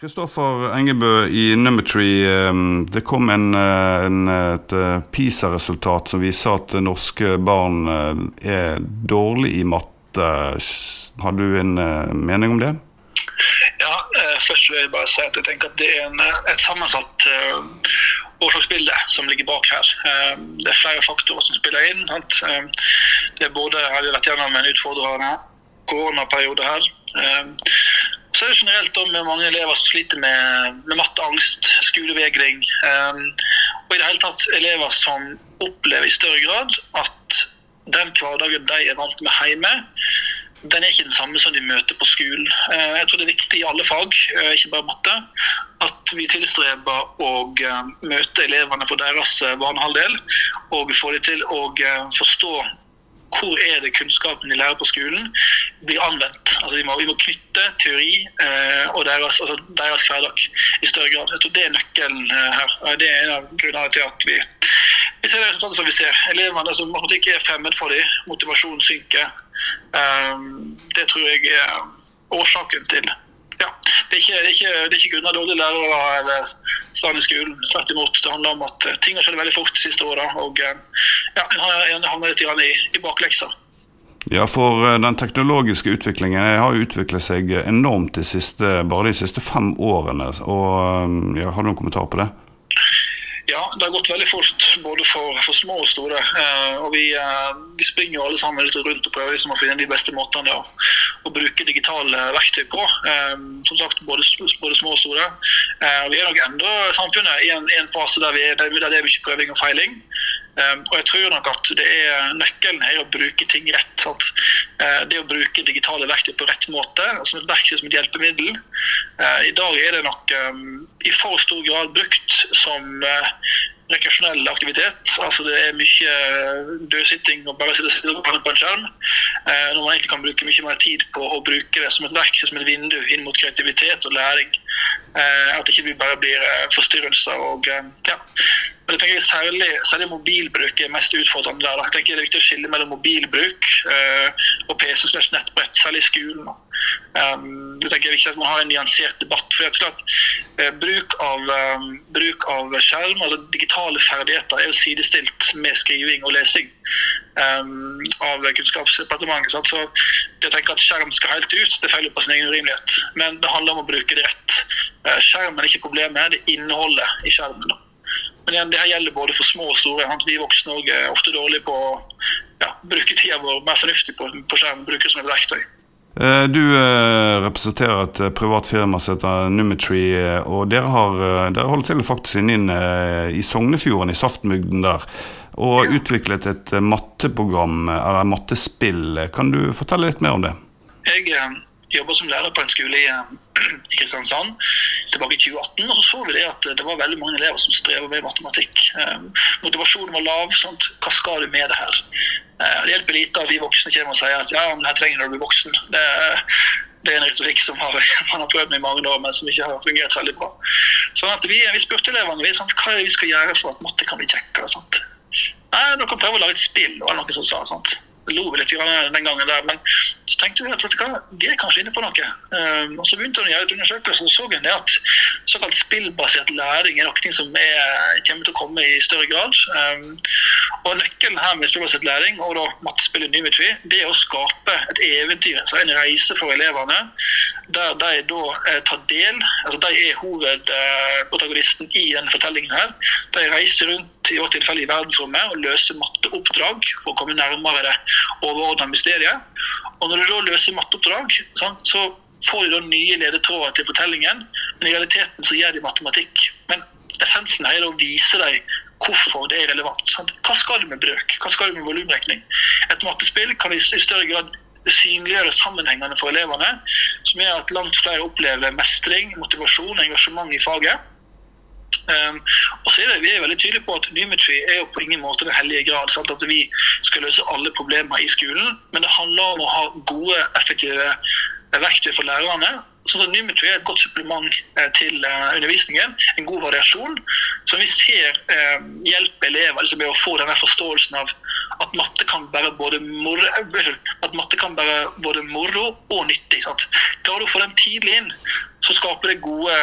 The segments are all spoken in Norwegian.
Kristoffer Engebø i Nummertree. Eh, det kom en, eh, en, et eh, PISA-resultat som viser at norske barn er dårlig i matte. Har du en mening om det? Ja, først vil jeg bare si at jeg tenker at det er en, et sammensatt årsaksbilde som ligger bak her. Det er flere faktorer som spiller inn. Det er både har vi vært gjennom en utfordrende koronaperiode her. Så er det generelt med mange elever som sliter med, med matteangst, skolevegring. Um, og i det hele tatt elever som opplever i større grad at den hverdagen de er vant med hjemme, den er ikke den samme som de møter på skolen. Uh, jeg tror det er viktig i alle fag, uh, ikke bare matte, at vi tilstreber å uh, møte elevene på deres vanehalvdel og få dem til å forstå hvor er det kunnskapen de lærer på skolen, blir anvendt. Altså vi, må, vi må knytte teori eh, og deres, altså deres, hverdag i større grad. Jeg tror Det er nøkkelen eh, her. Det er en av grunnene til at vi, vi ser det resultatet som vi ser. Elevene, altså Matematikk er fremmed for dem. Motivasjonen synker. Um, det tror jeg er årsaken til ja, det er ikke, det er ikke, det er ikke grunnet dårlige lærere eller stand i skolen. Tvert imot. Det handler om at ting har skjedd veldig fort de siste åra. Og eh, ja, en har havnet litt i, i bakleksa. Ja, for eh, den teknologiske utviklingen har utviklet seg enormt de siste, bare de siste fem årene. Og eh, ja, Har du noen kommentar på det? Ja, det har gått veldig fort, både for, for små og store. Eh, og vi, eh, vi, springer jo alle sammen litt rundt og prøver liksom å finne de beste måtene å, å bruke digitale verktøy på. Eh, som sagt, både, både, små og store. Eh, vi er nok enda samfunnet i en, en fase der, vi er, der, det er mye prøving og feiling. Ehm, og jeg tror nok at det er nøkkelen her å bruke ting rett. Sant? Eh, det å bruke digitale verktøy på rett måte, som et verktøy som et hjelpemiddel. Eh, I dag er det nok i for stor grad brukt som eh, rekreasjonell aktivitet. Altså Det er mye dødsitting og bare sitte og på en skjerm. Når man egentlig kan bruke mye mer tid på å bruke det som et verktøy, som et vindu inn mot kreativitet og læring. At det ikke bare blir forstyrrelser og ja, men jeg tenker særlig, særlig mobilbruk er mest utfordrende der. Jeg tenker Det er viktig å skille mellom mobilbruk uh, og PC slash nettbrett, særlig i skolen. Um, det tenker jeg er viktig at man har en nyansert debatt. for slett, uh, bruk, av, um, bruk, av, skjerm, altså digitale ferdigheter, er jo sidestilt med skriving og lesing um, av Kunnskapsdepartementet. Så jeg tenker at skjerm skal helt ut, det feiler på sin egen urimelighet. Men det handler om å bruke det rett. Uh, skjermen er ikke problemet, det er innholdet i skjermen. da. Men igjen, det her gjelder både for små og store. Vi voksne er ofte dårlige på å ja, bruke tida vår mer fornuftig på, på skjerm, bruke som et verktøy. Eh, du eh, representerer et eh, privat firma som heter Numitree, og dere, har, dere holder til faktisk inne i Sognefjorden, i Saftmugden der, og ja. utviklet et matteprogram, eller mattespill. Kan du fortelle litt mer om det? Jeg jobba som lærer på en skole i, i, Kristiansand tilbake i 2018. Og så så vi det at det var veldig mange elever som strever med matematikk. Eh, motivasjonen var lav. Sånt. Hva skal du med det her? Eh, det hjelper lite at vi voksne kommer og sier at ja, men her trenger du å bli voksen. Det, det, er en retorikk som har, man har prøvd med i mange år, men som ikke har fungert veldig bra. Sånn at Vi, vi spurte elevene vi, sant, hva er det vi skal gjøre for at matte kan bli kjekkere. Sant? Nei, Dere kan prøve å lage et spill, var det noen som sa. sant? Lo litt den gangen der. Men så tenkte vi at vet du hva, de er kanskje inne på noe. Um, og Så begynte vi å gjøre et undersøkelse, og så en det at såkalt spillbasert læring er noe som er, kommer til å komme i større grad. Um, og Nøkkelen her med spillbasert læring og da mattespillet Nymetry, det er å skape et eventyr, altså en reise for elevene, der de da eh, tar del. altså De er hovedprotagonisten i denne fortellingen. her. De reiser rundt i vårt tilfelle i verdensrommet og løser matteoppdrag for å komme nærmere det overordna mysteriet. Og når du da løser matteoppdrag, så får du da nye ledetråder til fortellingen, men i realiteten så gjør de matematikk. Men essensen er å vise deg hvorfor det er relevant. Sant? Hva skal du med brøk? Hva skal du med volumregning? Et mattespill kan i større grad synliggjøre sammenhengene for elevene, som gjør at langt flere opplever mestring, motivasjon og engasjement i faget. Um, og så er Vi er veldig tydelige på at Nymetry er jo på ingen måte den hellige grad. Sant? At vi skal løse alle problemer i skolen, men det handler om å ha gode, effektive verktøy for lærerne. Sånn at Nymetry er et godt supplement eh, til uh, undervisningen, en god variasjon, som vi ser uh, hjelper elever liksom, med å få denne forståelsen av at matte kan være både moro, at matte kan være både moro og nyttig. Klarer du å få den tidlig inn, så skaper det gode,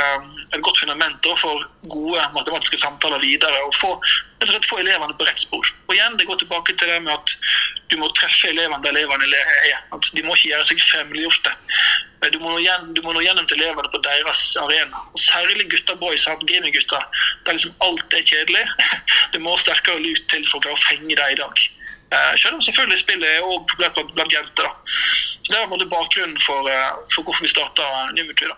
et godt fundament for gode matematiske samtaler videre. og få, få elevene på rett spor. Og igjen, Det går tilbake til det med at du må treffe elevene der elevene er. At de må ikke gjøre seg fremmedgjorte. Du nå gjennom, du må nå gjennom til elevene på deres arena. Og Særlig gutter boys, gaminggutter, der liksom alt er kjedelig. Det må sterkere lut til for å klare å fenge dem i dag. Eh, selv om selvfølgelig spillet er også populært blant, jenter. da. Så Det er bakgrunnen for, eh, for hvorfor vi starta Numetry. da.